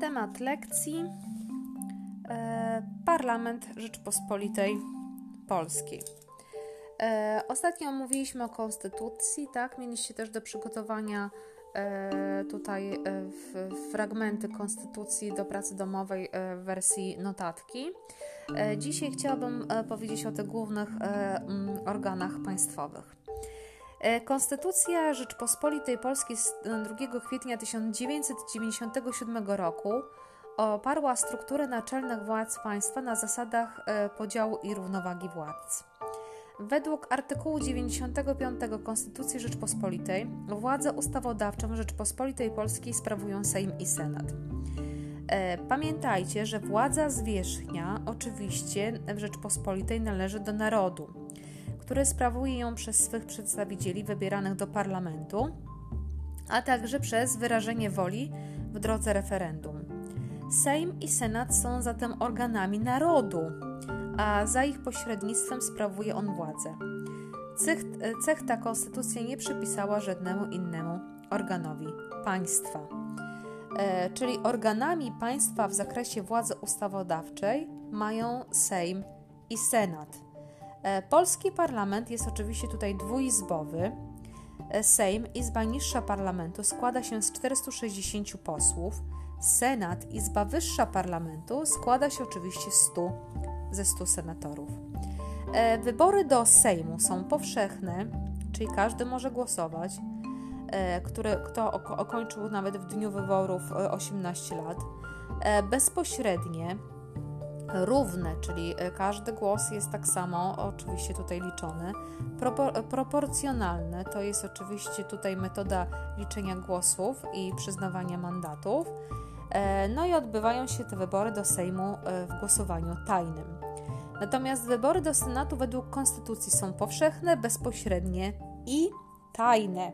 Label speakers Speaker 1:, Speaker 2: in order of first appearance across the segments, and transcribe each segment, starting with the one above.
Speaker 1: Temat lekcji e, Parlament Rzeczpospolitej Polskiej. E, ostatnio mówiliśmy o konstytucji, tak? Mieliście też do przygotowania e, tutaj e, fragmenty konstytucji do pracy domowej e, w wersji notatki. E, dzisiaj chciałabym powiedzieć o tych głównych organach państwowych. Konstytucja Rzeczpospolitej Polskiej z 2 kwietnia 1997 roku oparła strukturę naczelnych władz państwa na zasadach podziału i równowagi władz. Według artykułu 95 Konstytucji Rzeczpospolitej władzę ustawodawczą Rzeczpospolitej Polskiej sprawują Sejm i Senat. E, pamiętajcie, że władza zwierzchnia oczywiście w Rzeczpospolitej należy do narodu, który sprawuje ją przez swych przedstawicieli wybieranych do parlamentu, a także przez wyrażenie woli w drodze referendum. Sejm i Senat są zatem organami narodu, a za ich pośrednictwem sprawuje on władzę. Cech, cech ta konstytucja nie przypisała żadnemu innemu organowi państwa. E, czyli organami państwa w zakresie władzy ustawodawczej mają Sejm i Senat. E, polski parlament jest oczywiście tutaj dwuizbowy. E, Sejm, izba niższa parlamentu, składa się z 460 posłów. Senat, izba wyższa parlamentu, składa się oczywiście z 100 ze 100 senatorów. E, wybory do Sejmu są powszechne, czyli każdy może głosować, który, kto okończył nawet w dniu wyborów 18 e, lat. Bezpośrednie, równe, czyli każdy głos jest tak samo oczywiście tutaj liczony. Propor proporcjonalne to jest oczywiście tutaj metoda liczenia głosów i przyznawania mandatów. No i odbywają się te wybory do Sejmu w głosowaniu tajnym. Natomiast wybory do Senatu według Konstytucji są powszechne, bezpośrednie i tajne.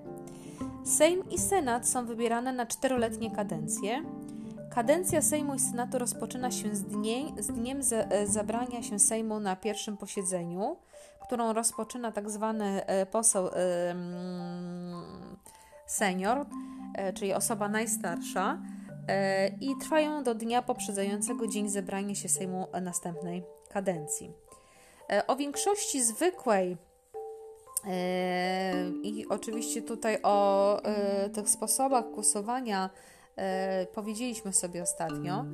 Speaker 1: Sejm i Senat są wybierane na czteroletnie kadencje. Kadencja Sejmu i Senatu rozpoczyna się z, dnie, z dniem e, zabrania się Sejmu na pierwszym posiedzeniu, którą rozpoczyna tak zwany e, poseł senior, e, czyli osoba najstarsza, i trwają do dnia poprzedzającego dzień zebrania się Sejmu następnej kadencji. E, o większości zwykłej e, i oczywiście tutaj o e, tych sposobach głosowania powiedzieliśmy sobie ostatnio.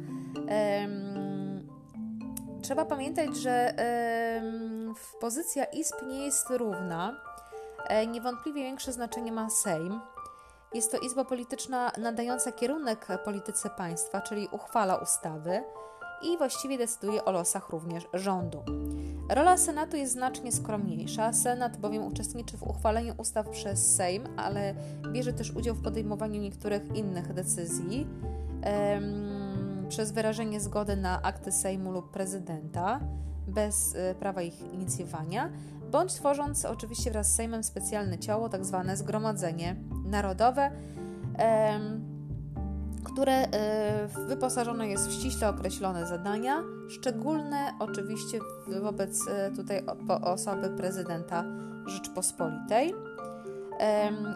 Speaker 1: Trzeba pamiętać, że pozycja izb nie jest równa. Niewątpliwie większe znaczenie ma Sejm. Jest to izba polityczna nadająca kierunek polityce państwa, czyli uchwala ustawy i właściwie decyduje o losach również rządu. Rola Senatu jest znacznie skromniejsza. Senat bowiem uczestniczy w uchwaleniu ustaw przez Sejm, ale bierze też udział w podejmowaniu niektórych innych decyzji em, przez wyrażenie zgody na akty Sejmu lub prezydenta bez e, prawa ich inicjowania, bądź tworząc oczywiście wraz z Sejmem specjalne ciało, tak zwane Zgromadzenie Narodowe. Em, które e, wyposażone jest w ściśle określone zadania, szczególne oczywiście wobec e, tutaj osoby prezydenta Rzeczpospolitej.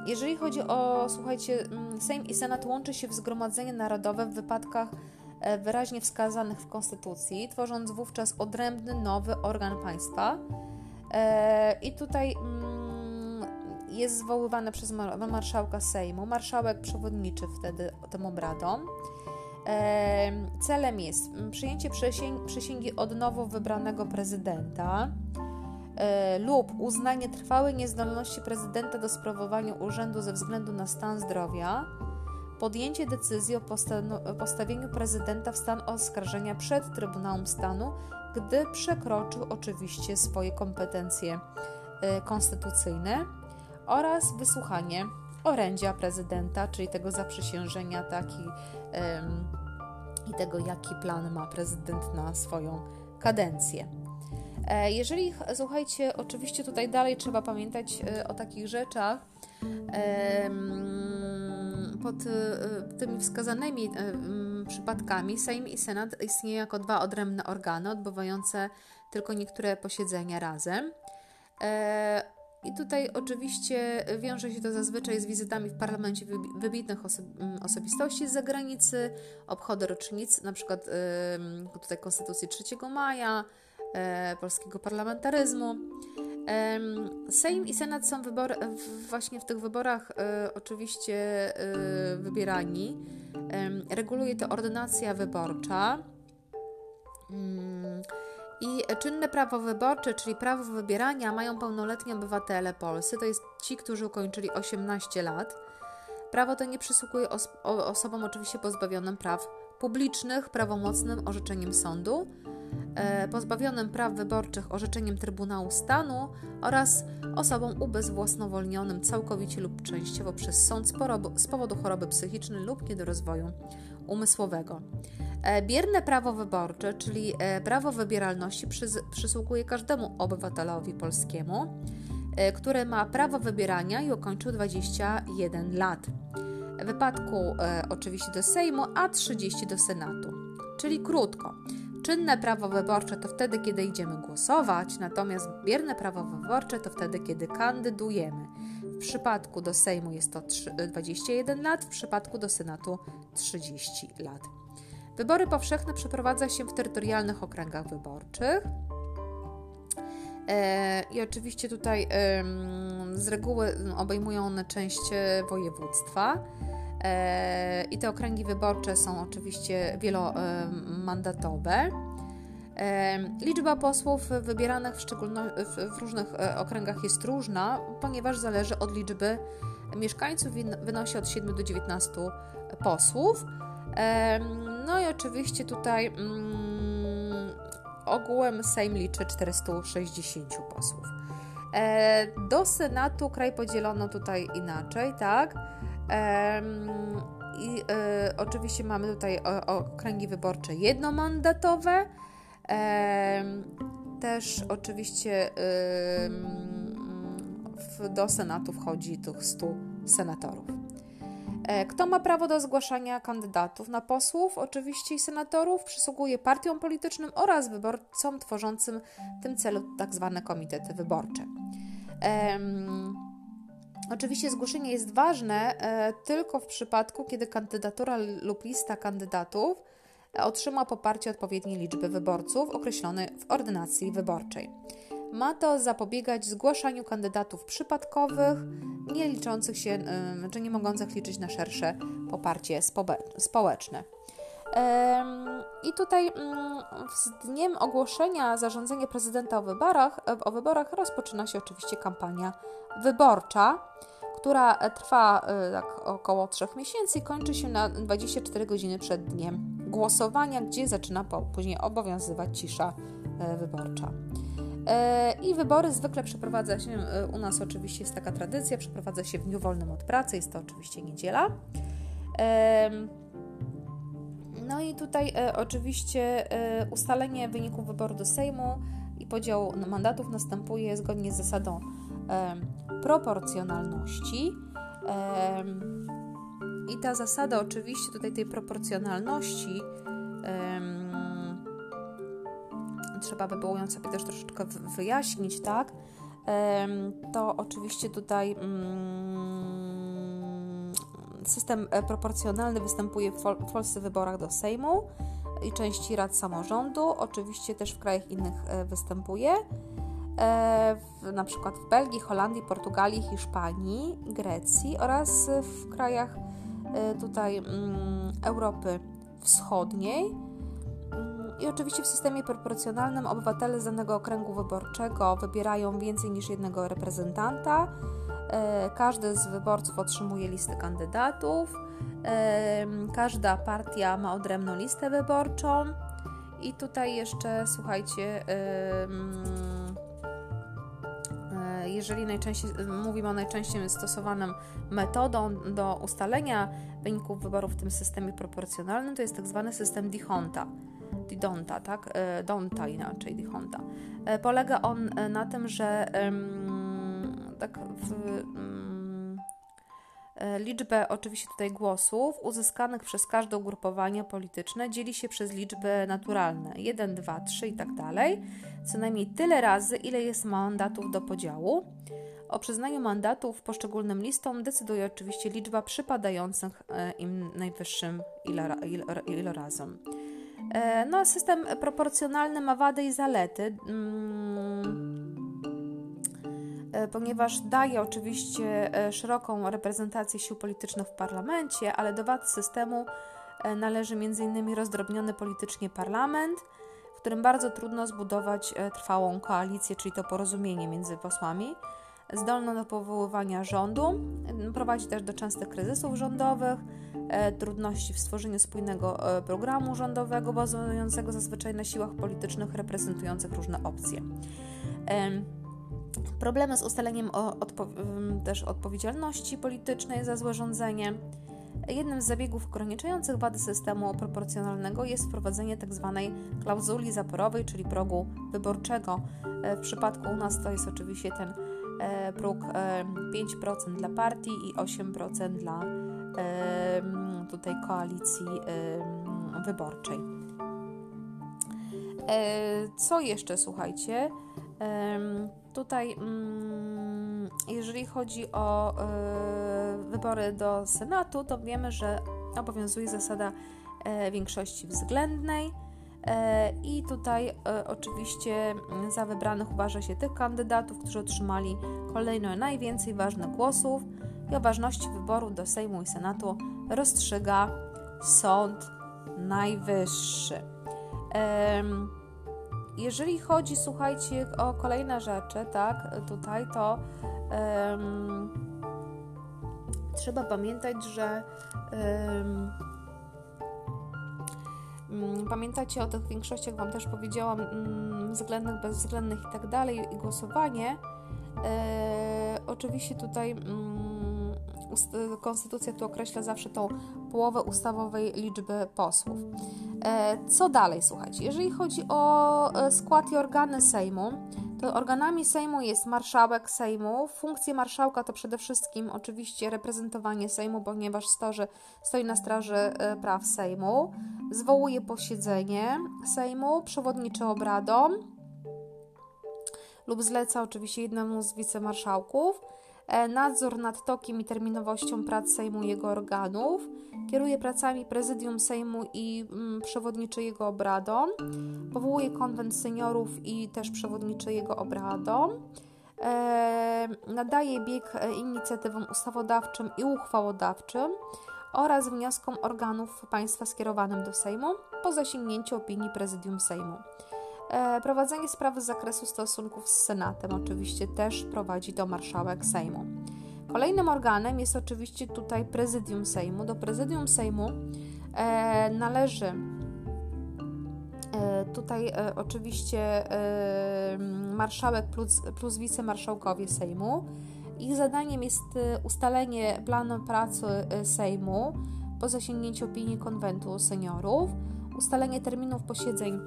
Speaker 1: Jeżeli chodzi o, słuchajcie, Sejm i Senat łączy się w Zgromadzenie Narodowe w wypadkach e, wyraźnie wskazanych w Konstytucji, tworząc wówczas odrębny, nowy organ państwa. I tutaj jest zwoływane przez marszałka Sejmu. Marszałek przewodniczy wtedy tym obradom. Celem jest przyjęcie przysięgi od nowo wybranego prezydenta e, lub uznanie trwałej niezdolności prezydenta do sprawowania urzędu ze względu na stan zdrowia, podjęcie decyzji o postawieniu prezydenta w stan oskarżenia przed Trybunałem Stanu, gdy przekroczył oczywiście swoje kompetencje e, konstytucyjne oraz wysłuchanie orędzia prezydenta, czyli tego zaprzysiężenia taki i tego, jaki plan ma prezydent na swoją kadencję. E, jeżeli, słuchajcie, oczywiście tutaj dalej trzeba pamiętać e, o takich rzeczach, pod e, tymi wskazanymi przypadkami Sejm i Senat istnieją jako dwa odrębne organy, odbywające tylko niektóre posiedzenia razem. I tutaj oczywiście wiąże się to zazwyczaj z wizytami w parlamencie wybitnych oso osobistości z zagranicy, obchody rocznic, na przykład tutaj Konstytucji 3 maja, e, polskiego parlamentaryzmu. Sejm i Senat są wybory, właśnie w tych wyborach e, oczywiście e, wybierani. Reguluje to ordynacja wyborcza. I czynne prawo wyborcze, czyli prawo wybierania, mają pełnoletni obywatele polscy, to jest ci, którzy ukończyli 18 lat. Prawo to nie przysługuje os osobom oczywiście pozbawionym praw publicznych, prawomocnym orzeczeniem sądu E, pozbawionym praw wyborczych orzeczeniem Trybunału Stanu oraz osobom ubezwłasnowolnionym całkowicie lub częściowo przez sąd z powodu choroby psychicznej lub niedorozwoju umysłowego. E, bierne prawo wyborcze, czyli e, prawo wybieralności, przysługuje każdemu obywatelowi polskiemu, który ma prawo wybierania i ukończył 21 lat. W wypadku oczywiście do Sejmu, a 30 do Senatu. Czyli krótko. Czynne prawo wyborcze to wtedy, kiedy idziemy głosować, natomiast bierne prawo wyborcze to wtedy, kiedy kandydujemy. W przypadku do Sejmu jest to 21 lat, w przypadku do Senatu 30 lat. Wybory powszechne przeprowadza się w terytorialnych okręgach wyborczych. E, I oczywiście tutaj z reguły obejmują one część województwa. E, I te okręgi wyborcze są oczywiście wielomandatowe. E, liczba posłów wybieranych w, w różnych e, okręgach jest różna, ponieważ zależy od liczby mieszkańców, wynosi od 7 do 19 posłów. No i oczywiście tutaj mm, ogółem Sejm liczy 460 posłów. Do Senatu kraj podzielono tutaj inaczej, tak? I e, oczywiście mamy tutaj okręgi wyborcze jednomandatowe. Też oczywiście do Senatu wchodzi tych 100 senatorów. E, kto ma prawo do zgłaszania kandydatów na posłów, oczywiście i senatorów, przysługuje partiom politycznym oraz wyborcom tworzącym w tym celu tzw. Tak komitety wyborcze. Oczywiście zgłoszenie jest ważne e, tylko w przypadku, kiedy kandydatura lub lista kandydatów otrzyma poparcie odpowiedniej liczby wyborców określonej w ordynacji wyborczej. Ma to zapobiegać zgłaszaniu kandydatów przypadkowych, nie liczących się, czy nie mogących liczyć na szersze poparcie społeczne. I tutaj z dniem ogłoszenia zarządzenia prezydenta o wyborach, o wyborach rozpoczyna się oczywiście kampania wyborcza, która trwa e, tak około 3 miesięcy i kończy się na 24 godziny przed dniem głosowania, gdzie zaczyna później obowiązywać cisza e, wyborcza. E, I wybory zwykle przeprowadza się, u nas oczywiście jest taka tradycja, przeprowadza się w dniu wolnym od pracy, jest to oczywiście niedziela. No i tutaj oczywiście ustalenie wyników wyboru do Sejmu i podział mandatów następuje zgodnie z zasadą proporcjonalności. I ta zasada, oczywiście, tutaj tej proporcjonalności, trzeba by było ją sobie też troszeczkę wyjaśnić, tak? To oczywiście tutaj mm, system e, proporcjonalny występuje w Polsce w wyborach do Sejmu i części rad samorządu, oczywiście też w krajach innych e, występuje. E, w, na przykład w Belgii, Holandii, Portugalii, Hiszpanii, Grecji oraz w krajach tutaj mm, Europy Wschodniej. Mm, I oczywiście w systemie proporcjonalnym obywatele z danego okręgu wyborczego wybierają więcej niż jednego reprezentanta. E, każdy z wyborców otrzymuje listę kandydatów. Każda partia ma odrębną listę wyborczą. I tutaj jeszcze, słuchajcie, jeżeli najczęściej mówimy o najczęściej stosowanym metodą do ustalenia wyników wyborów w tym systemie proporcjonalnym, to jest tak zwany system Dihonta. Didonta, tak? E, Donta inaczej, Dihonta. E, polega on e, na tym, że tak w liczbę oczywiście tutaj głosów uzyskanych przez każde ugrupowanie polityczne dzieli się przez liczby naturalne 1, 2, 3 i tak dalej, co najmniej tyle razy, ile jest mandatów do podziału. O przyznaniu mandatów poszczególnym listom decyduje oczywiście liczba przypadających im najwyższym ilorazom. No, system proporcjonalny ma wady i zalety. Mm, E, ponieważ daje oczywiście e, szeroką reprezentację sił politycznych w parlamencie, ale do wad systemu e, należy m.in. rozdrobniony politycznie parlament, w którym bardzo trudno zbudować trwałą koalicję, czyli to porozumienie między posłami, zdolno do powoływania rządu, prowadzi też do częstych kryzysów rządowych, trudności w stworzeniu spójnego programu rządowego bazującego zazwyczaj na siłach politycznych reprezentujących różne opcje. Problemy z ustaleniem odpo też odpowiedzialności politycznej za złe rządzenie. Jednym z zabiegów ograniczających wady systemu proporcjonalnego jest wprowadzenie tzw. Tak klauzuli zaporowej, czyli progu wyborczego. E, w przypadku u nas to jest oczywiście ten e, próg 5% e, dla partii i 8% dla tutaj koalicji wyborczej. Co jeszcze słuchajcie? Tutaj, mm, jeżeli chodzi o e, wybory do Senatu, to wiemy, że obowiązuje zasada e, większości względnej. E, I tutaj oczywiście za wybranych uważa się tych kandydatów, którzy otrzymali kolejno najwięcej ważnych głosów i o ważności wyboru do Sejmu i Senatu rozstrzyga Sąd Najwyższy. Jeżeli chodzi, słuchajcie, o kolejne rzeczy, tak, tutaj to um, trzeba pamiętać, że um, pamiętacie o tych większościach, Wam też powiedziałam, um, względnych, bezwzględnych i tak dalej, i głosowanie. E, oczywiście tutaj mm, konstytucja tu określa zawsze tą połowę ustawowej liczby posłów. E, co dalej, słuchajcie? Jeżeli chodzi o e, skład i organy Sejmu, to organami Sejmu jest marszałek Sejmu. Funkcje marszałka to przede wszystkim oczywiście reprezentowanie Sejmu, ponieważ stoży, stoi na straży e, praw Sejmu. Zwołuje posiedzenie Sejmu, przewodniczy obradom lub zleca oczywiście jednemu z wicemarszałków nadzór nad tokiem i terminowością prac Sejmu i jego organów, kieruje pracami prezydium Sejmu i mm, przewodniczy jego obradom, powołuje konwent seniorów i też przewodniczy jego obradom, e, nadaje bieg e, inicjatywom ustawodawczym i uchwałodawczym oraz wnioskom organów państwa skierowanym do Sejmu po zasięgnięciu opinii prezydium Sejmu. E, prowadzenie sprawy z zakresu stosunków z Senatem oczywiście też prowadzi do marszałek Sejmu. Kolejnym organem jest oczywiście tutaj prezydium Sejmu. Do prezydium Sejmu e, należy e, tutaj oczywiście marszałek plus, plus wicemarszałkowie Sejmu. Ich zadaniem jest ustalenie planu pracy Sejmu po zasięgnięciu opinii konwentu seniorów ustalenie terminów posiedzeń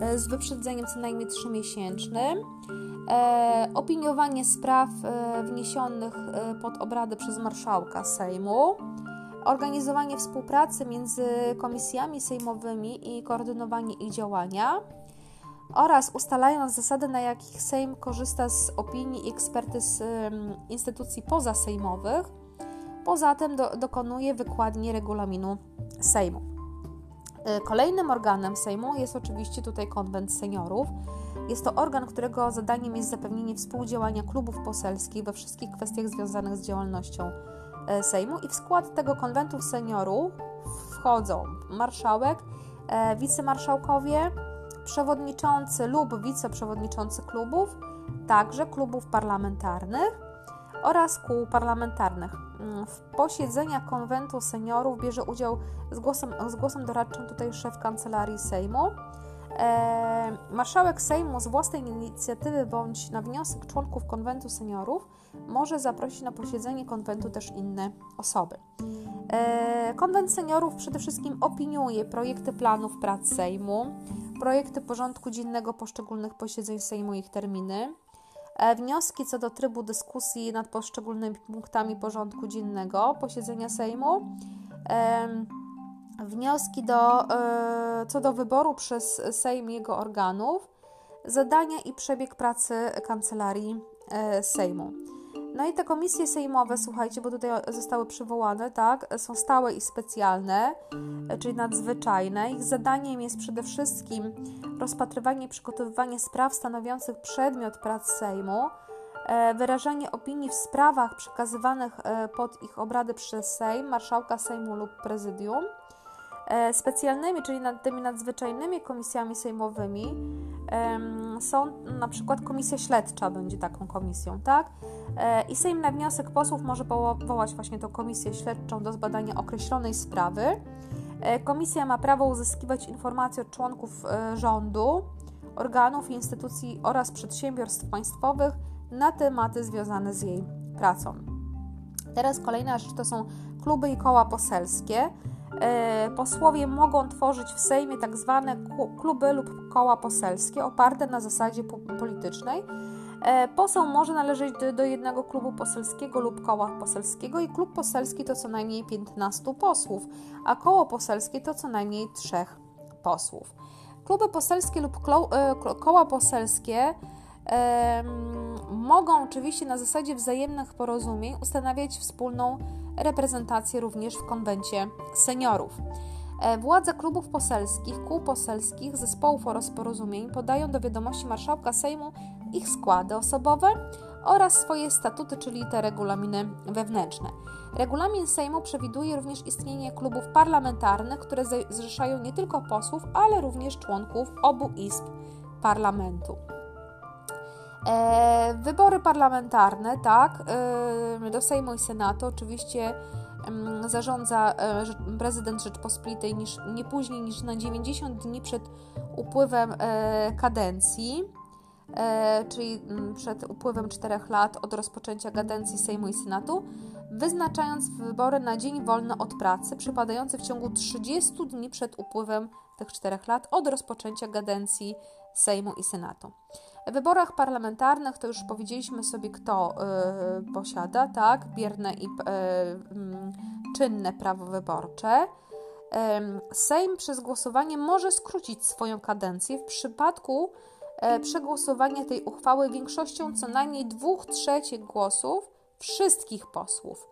Speaker 1: e, z wyprzedzeniem co najmniej trzymiesięcznym, e, opiniowanie spraw e, wniesionych pod obrady przez marszałka Sejmu, organizowanie współpracy między komisjami sejmowymi i koordynowanie ich działania oraz ustalając zasady, na jakich Sejm korzysta z opinii i ekspertyz instytucji pozasejmowych. Poza tym do, dokonuje wykładni regulaminu Sejmu. Y, kolejnym organem Sejmu jest oczywiście tutaj konwent seniorów. Jest to organ, którego zadaniem jest zapewnienie współdziałania klubów poselskich we wszystkich kwestiach związanych z działalnością y, Sejmu i w skład tego konwentu seniorów wchodzą marszałek, y, wicemarszałkowie, przewodniczący lub wiceprzewodniczący klubów, także klubów parlamentarnych oraz kół parlamentarnych. Mm, w posiedzeniach konwentu seniorów bierze udział z głosem, z głosem doradczym tutaj szef kancelarii Sejmu. E, marszałek Sejmu z własnej inicjatywy bądź na wniosek członków konwentu seniorów może zaprosić na posiedzenie konwentu też inne osoby. E, konwent seniorów przede wszystkim opiniuje projekty planów prac Sejmu, projekty porządku dziennego poszczególnych posiedzeń Sejmu i ich terminy, wnioski co do trybu dyskusji nad poszczególnymi punktami porządku dziennego posiedzenia Sejmu. Wnioski do, e, co do wyboru przez Sejm jego organów, zadania i przebieg pracy kancelarii e, Sejmu. No i te komisje sejmowe, słuchajcie, bo tutaj zostały przywołane, tak, są stałe i specjalne, czyli nadzwyczajne. Ich zadaniem jest przede wszystkim rozpatrywanie i przygotowywanie spraw stanowiących przedmiot prac Sejmu, e, wyrażanie opinii w sprawach przekazywanych e, pod ich obrady przez Sejm, marszałka Sejmu lub prezydium. E, specjalnymi, czyli nad tymi nadzwyczajnymi komisjami sejmowymi są na przykład komisja śledcza będzie taką komisją, tak? E, I Sejm na wniosek posłów może powołać właśnie tą komisję śledczą do zbadania określonej sprawy. E, komisja ma prawo uzyskiwać informacje od członków rządu, organów, instytucji oraz przedsiębiorstw państwowych na tematy związane z jej pracą. Teraz kolejna rzecz to są kluby i koła poselskie. Posłowie mogą tworzyć w Sejmie tak zwane kluby lub koła poselskie oparte na zasadzie politycznej, E, poseł może należeć do, do, jednego klubu poselskiego lub koła poselskiego i klub poselski to co najmniej 15 posłów, a koło poselskie to co najmniej 3 posłów. Kluby poselskie lub e, koła poselskie e, mogą oczywiście na zasadzie wzajemnych porozumień ustanawiać wspólną reprezentację również w konwencie seniorów. E, władze klubów poselskich, kół poselskich, zespołów oraz porozumień podają do wiadomości marszałka Sejmu ich składy osobowe oraz swoje statuty, czyli te regulaminy wewnętrzne. Regulamin Sejmu przewiduje również istnienie klubów parlamentarnych, które zrzeszają nie tylko posłów, ale również członków obu izb parlamentu. E, wybory parlamentarne, tak, e, do Sejmu i Senatu oczywiście zarządza e, prezydent Rzeczpospolitej niż, nie później niż na 90 dni przed upływem kadencji, czyli przed upływem 4 lat od rozpoczęcia kadencji Sejmu i Senatu, wyznaczając wybory na dzień wolny od pracy, przypadający w ciągu 30 dni przed upływem tych 4 lat od rozpoczęcia kadencji Sejmu i Senatu. W wyborach parlamentarnych to już powiedzieliśmy sobie, kto y, posiada, tak, bierne i y, y, czynne prawo wyborcze. Sejm przez głosowanie może skrócić swoją kadencję w przypadku e, przegłosowania tej uchwały większością co najmniej dwóch trzecich głosów wszystkich posłów.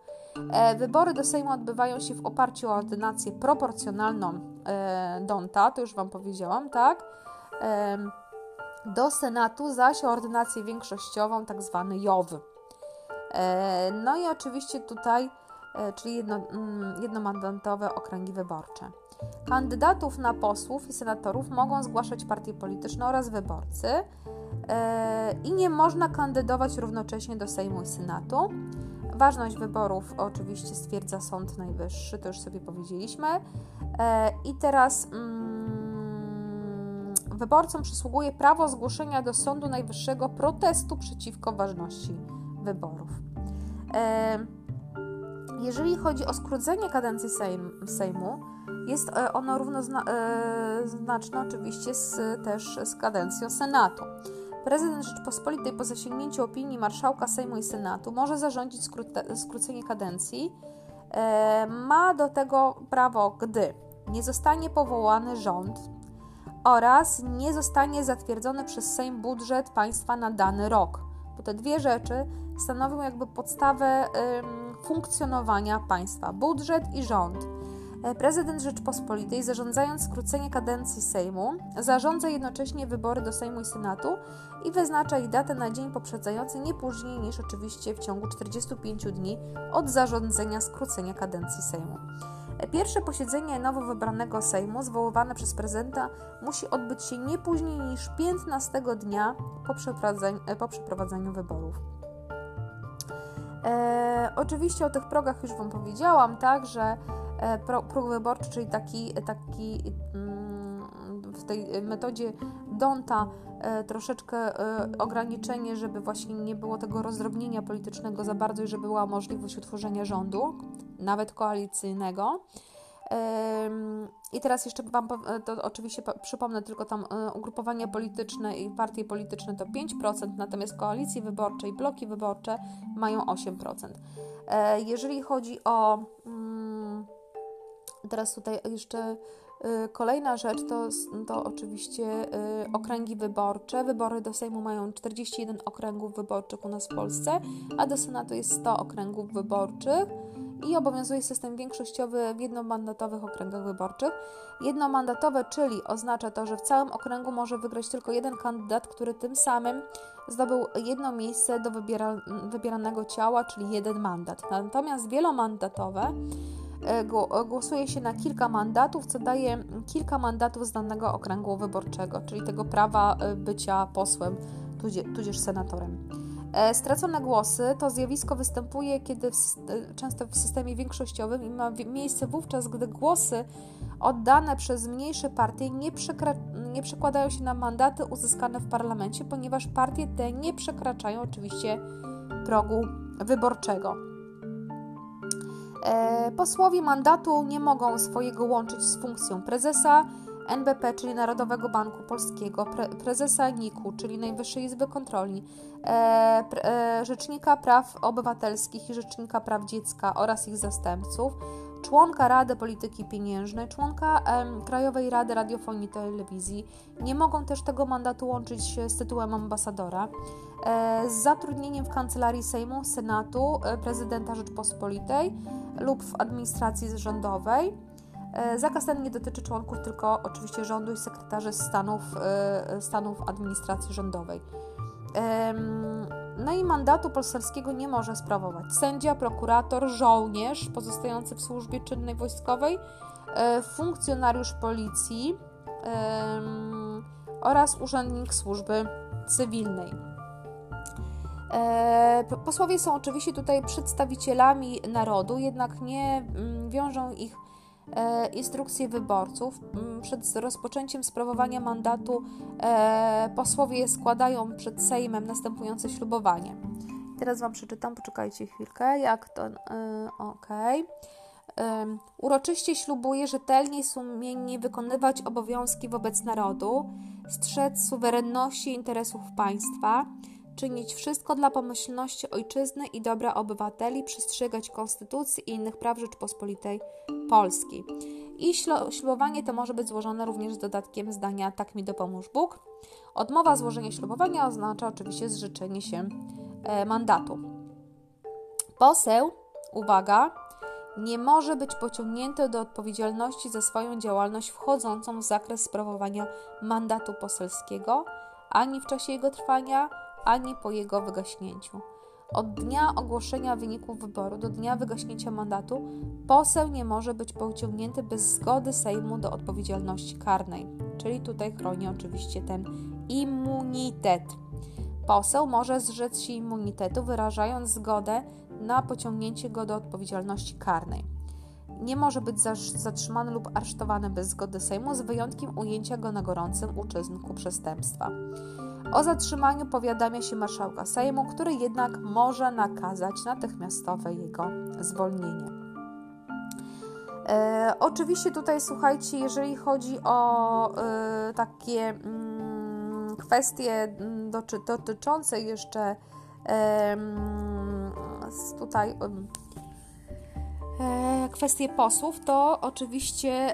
Speaker 1: E, wybory do Sejmu odbywają się w oparciu o ordynację proporcjonalną e, Donta, to już Wam powiedziałam, tak? Do Senatu zaś ordynację większościową, tak zwany JOW. E, no i oczywiście tutaj, e, czyli jedno, mm, jednomandatowe okręgi wyborcze. Kandydatów na posłów i senatorów mogą zgłaszać partie polityczne oraz wyborcy e, i nie można kandydować równocześnie do Sejmu i Senatu. Ważność wyborów oczywiście stwierdza Sąd Najwyższy, to już sobie powiedzieliśmy. I teraz mm, wyborcom przysługuje prawo zgłoszenia do Sądu Najwyższego protestu przeciwko ważności wyborów. E, jeżeli chodzi o skrócenie kadencji Sejmu, jest e, ono równoznaczne e, oczywiście z, też z kadencją Senatu. Prezydent Rzeczpospolitej po zasięgnięciu opinii marszałka Sejmu i Senatu może zarządzić skrócenie kadencji. Ma do tego prawo, gdy nie zostanie powołany rząd oraz nie zostanie zatwierdzony przez Sejm budżet państwa na dany rok. Bo te dwie rzeczy stanowią jakby podstawę funkcjonowania państwa budżet i rząd. E, prezydent Rzeczpospolitej, zarządzając skrócenie kadencji Sejmu, zarządza jednocześnie wybory do Sejmu i Senatu i wyznacza ich datę na dzień poprzedzający nie później niż oczywiście w ciągu 45 dni od zarządzenia skrócenia kadencji Sejmu. Pierwsze posiedzenie nowo wybranego Sejmu, zwoływane przez prezydenta, musi odbyć się nie później niż 15 dnia po przeprowadzeniu, po przeprowadzeniu wyborów. E, oczywiście o tych progach już Wam powiedziałam, tak, że e, próg wyborczy, czyli taki, taki mm, w tej metodzie Donta e, troszeczkę e, ograniczenie, żeby właśnie nie było tego rozdrobnienia politycznego za bardzo i żeby była możliwość utworzenia rządu nawet koalicyjnego. I teraz jeszcze Wam, to oczywiście przypomnę tylko tam e, ugrupowania polityczne i partie polityczne to 5%, natomiast koalicje wyborcze i bloki wyborcze mają 8%. E, jeżeli chodzi o. Mm, teraz tutaj jeszcze Kolejna rzecz to, to oczywiście okręgi wyborcze. Wybory do Sejmu mają 41 okręgów wyborczych u nas w Polsce, a do Senatu jest 100 okręgów wyborczych i obowiązuje system większościowy w jednomandatowych okręgach wyborczych. Jednomandatowe, czyli oznacza to, że w całym okręgu może wygrać tylko jeden kandydat, który tym samym zdobył jedno miejsce do wybiera, wybieranego ciała, czyli jeden mandat. Natomiast wielomandatowe głosuje się na kilka mandatów, co daje kilka mandatów z danego okręgu wyborczego, czyli tego prawa e, bycia posłem tudzież senatorem. E, stracone głosy to zjawisko występuje kiedy w, e, często w systemie większościowym i ma miejsce wówczas, gdy głosy oddane przez mniejsze partie nie, nie przekładają się na mandaty uzyskane w parlamencie, ponieważ partie te nie przekraczają oczywiście progu wyborczego. E, posłowie mandatu nie mogą swojego łączyć z funkcją prezesa, NBP, czyli Narodowego Banku Polskiego, pre, prezesa NIK-u, czyli Najwyższej Izby Kontroli, e, e, Rzecznika Praw Obywatelskich i Rzecznika Praw Dziecka oraz ich zastępców, członka Rady Polityki Pieniężnej, członka Krajowej Rady Radiofonii i Telewizji. Nie mogą też tego mandatu łączyć z tytułem ambasadora. E, z zatrudnieniem w Kancelarii Sejmu, Senatu, e, Prezydenta Rzeczpospolitej lub w administracji rządowej E, zakaz ten nie dotyczy członków tylko oczywiście rządu i sekretarzy stanów, stanów administracji rządowej. No i mandatu poselskiego nie może sprawować sędzia, prokurator, żołnierz pozostający w służbie czynnej wojskowej, e, funkcjonariusz policji oraz urzędnik służby cywilnej. Posłowie są oczywiście tutaj przedstawicielami narodu, jednak nie mm, wiążą ich E, instrukcje wyborców. Mm, przed rozpoczęciem sprawowania mandatu e, posłowie składają przed Sejmem następujące ślubowanie. Teraz Wam przeczytam, poczekajcie chwilkę, jak to. E, ok. Uroczyście ślubuję rzetelnie i sumiennie wykonywać obowiązki wobec narodu, strzec suwerenności i interesów państwa, czynić wszystko dla pomyślności ojczyzny i dobra obywateli, przestrzegać konstytucji i innych praw Rzeczpospolitej Polskiej. I ślubowanie to może być złożone również z dodatkiem zdania tak mi dopomóż Bóg. Odmowa złożenia ślubowania oznacza oczywiście zrzeczenie się e, mandatu. Poseł, uwaga, nie może być pociągnięty do odpowiedzialności za swoją działalność wchodzącą w zakres sprawowania mandatu poselskiego, ani w czasie jego trwania, ani po jego wygaśnięciu. Od dnia ogłoszenia wyników wyboru do dnia wygaśnięcia mandatu poseł nie może być pociągnięty bez zgody Sejmu do odpowiedzialności karnej, czyli tutaj chroni oczywiście ten immunitet. Poseł może zrzec się immunitetu, wyrażając zgodę na pociągnięcie go do odpowiedzialności karnej. Nie może być zatrzymany lub aresztowany bez zgody Sejmu, z wyjątkiem ujęcia go na gorącym uczynku przestępstwa. O zatrzymaniu powiadamia się marszałka Sejmu, który jednak może nakazać natychmiastowe jego zwolnienie. E, oczywiście tutaj słuchajcie, jeżeli chodzi o e, takie mm, kwestie mm, dotyczące jeszcze e, tutaj e, kwestie posłów, to oczywiście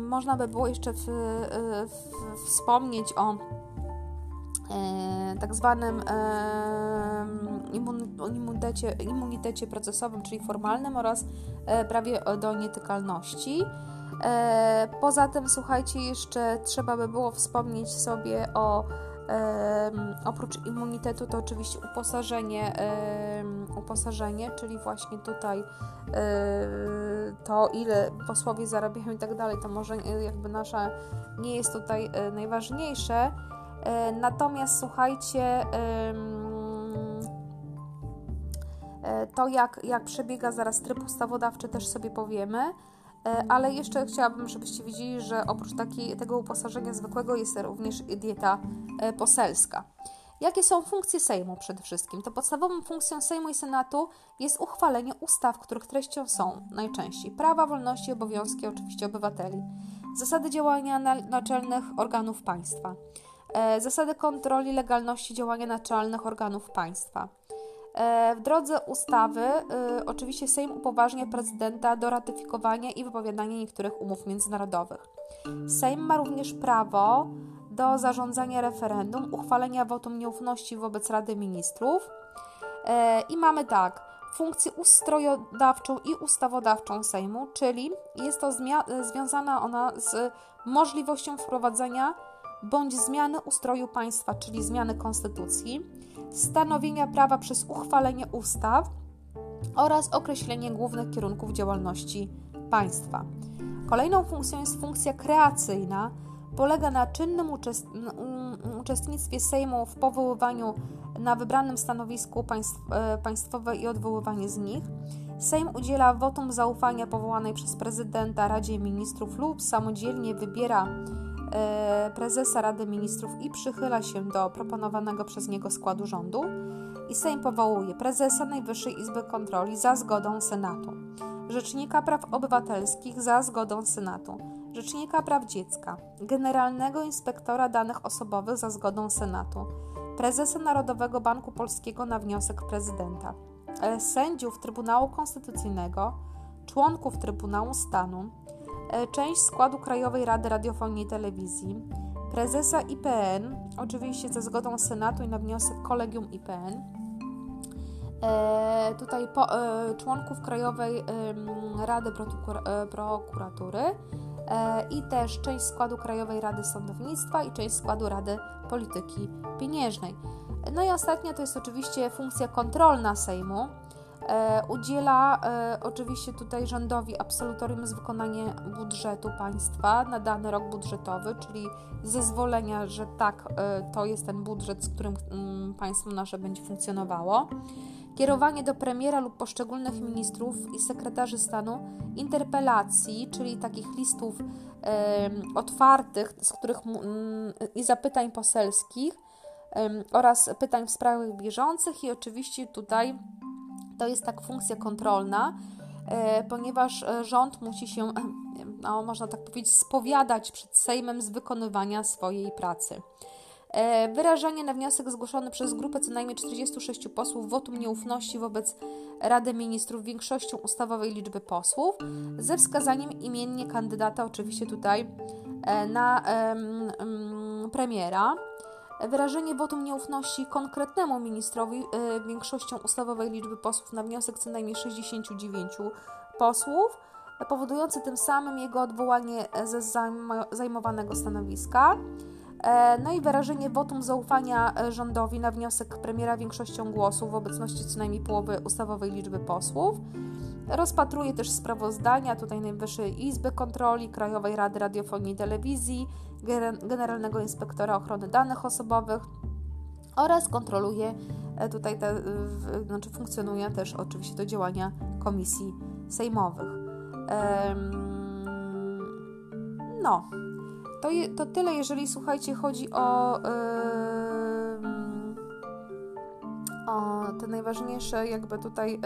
Speaker 1: można by było jeszcze w, e, w, wspomnieć o E, tak zwanym immunitecie, immunitecie procesowym, czyli formalnym oraz e, prawie do nietykalności. E, poza tym, słuchajcie, jeszcze trzeba by było wspomnieć sobie o oprócz immunitetu to oczywiście uposażenie, uposażenie, czyli właśnie tutaj to ile posłowie zarabiają i tak dalej, to może jakby nasza nie jest tutaj najważniejsze, E, natomiast słuchajcie, e, to jak, jak przebiega zaraz tryb ustawodawczy też sobie powiemy, e, ale jeszcze chciałabym, żebyście widzieli, że oprócz taki, tego uposażenia zwykłego jest również dieta poselska. Jakie są funkcje Sejmu przede wszystkim? To podstawową funkcją Sejmu i Senatu jest uchwalenie ustaw, których treścią są najczęściej prawa, wolności i obowiązki oczywiście obywateli, zasady działania naczelnych organów państwa, E, zasady kontroli legalności działania naczelnych organów państwa, W drodze ustawy oczywiście Sejm upoważnia prezydenta do ratyfikowania i wypowiadania niektórych umów międzynarodowych. Sejm ma również prawo do zarządzania referendum, uchwalenia wotum nieufności wobec Rady Ministrów. I mamy tak, funkcję ustrojodawczą i ustawodawczą Sejmu, czyli jest to związana ona z możliwością wprowadzenia bądź zmiany ustroju państwa, czyli zmiany konstytucji, stanowienia prawa przez uchwalenie ustaw oraz określenie głównych kierunków działalności państwa. Kolejną funkcją jest funkcja kreacyjna. Polega na czynnym uczestnictwie Sejmu w powoływaniu na wybranym stanowisku państw, e, państwowe i odwoływanie z nich. Sejm udziela wotum zaufania powołanej przez prezydenta Radzie Ministrów lub samodzielnie wybiera prezesa Rady Ministrów i przychyla się do proponowanego przez niego składu rządu. I Sejm powołuje prezesa Najwyższej Izby Kontroli za zgodą Senatu, Rzecznika Praw Obywatelskich za zgodą Senatu, Rzecznika Praw Dziecka, Generalnego Inspektora Danych Osobowych za zgodą Senatu, prezesa Narodowego Banku Polskiego na wniosek prezydenta, e, sędziów Trybunału Konstytucyjnego, członków Trybunału Stanu, e, część składu Krajowej Rady Radiofonii i Telewizji, prezesa IPN, oczywiście ze zgodą Senatu i na wniosek Kolegium IPN, e, tutaj po, członków Krajowej Rady Prokuratury i też część składu Krajowej Rady Sądownictwa i część składu Rady polityki pieniężnej. No i ostatnia to jest oczywiście funkcja kontrolna Sejmu. E, udziela e, oczywiście tutaj rządowi absolutorium z wykonania budżetu państwa na dany rok budżetowy, czyli zezwolenia, że tak, e, to jest ten budżet, z którym mm, państwo nasze będzie funkcjonowało. Kierowanie do premiera lub poszczególnych ministrów i sekretarzy stanu interpelacji, czyli takich listów otwartych, z których i zapytań poselskich oraz pytań w sprawach bieżących i oczywiście tutaj to jest tak funkcja kontrolna, e, ponieważ e, rząd musi się, no, można tak powiedzieć, spowiadać przed Sejmem z wykonywania swojej pracy. E, wyrażanie na wniosek zgłoszony przez grupę co najmniej 46 posłów wotum nieufności wobec Rady Ministrów większością ustawowej liczby posłów, ze wskazaniem imiennie kandydata, oczywiście tutaj e, na premiera. Wyrażenie wotum nieufności konkretnemu ministrowi e, większością ustawowej liczby posłów na wniosek co najmniej 69 posłów, powodujący tym samym jego odwołanie ze zajmowanego stanowiska. E, no i wyrażenie wotum zaufania e, rządowi na wniosek premiera większością głosów w obecności co najmniej połowy ustawowej liczby posłów. Rozpatruje też sprawozdania tutaj Najwyższej Izby Kontroli, Krajowej Rady Radiofonii i Telewizji, Generalnego Inspektora Ochrony Danych Osobowych oraz kontroluje e, tutaj, te, znaczy funkcjonuje też oczywiście do działania komisji sejmowych. No, to, je, to tyle, jeżeli słuchajcie, chodzi o, o te najważniejsze jakby tutaj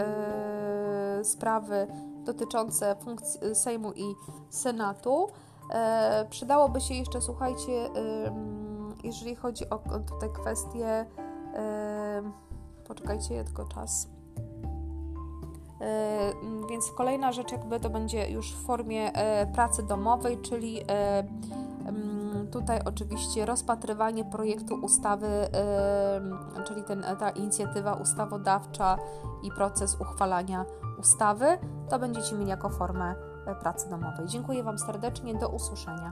Speaker 1: yy, sprawy dotyczące funkcji Sejmu i Senatu. Yy, przydałoby się jeszcze, słuchajcie, jeżeli chodzi o tutaj kwestie, poczekajcie, tylko czas. Więc kolejna rzecz jakby to będzie już w formie pracy domowej, czyli Tutaj oczywiście rozpatrywanie projektu ustawy, czyli ten, ta inicjatywa ustawodawcza i proces uchwalania ustawy, to będziecie mieli jako formę e, pracy domowej. Dziękuję Wam serdecznie, do usłyszenia.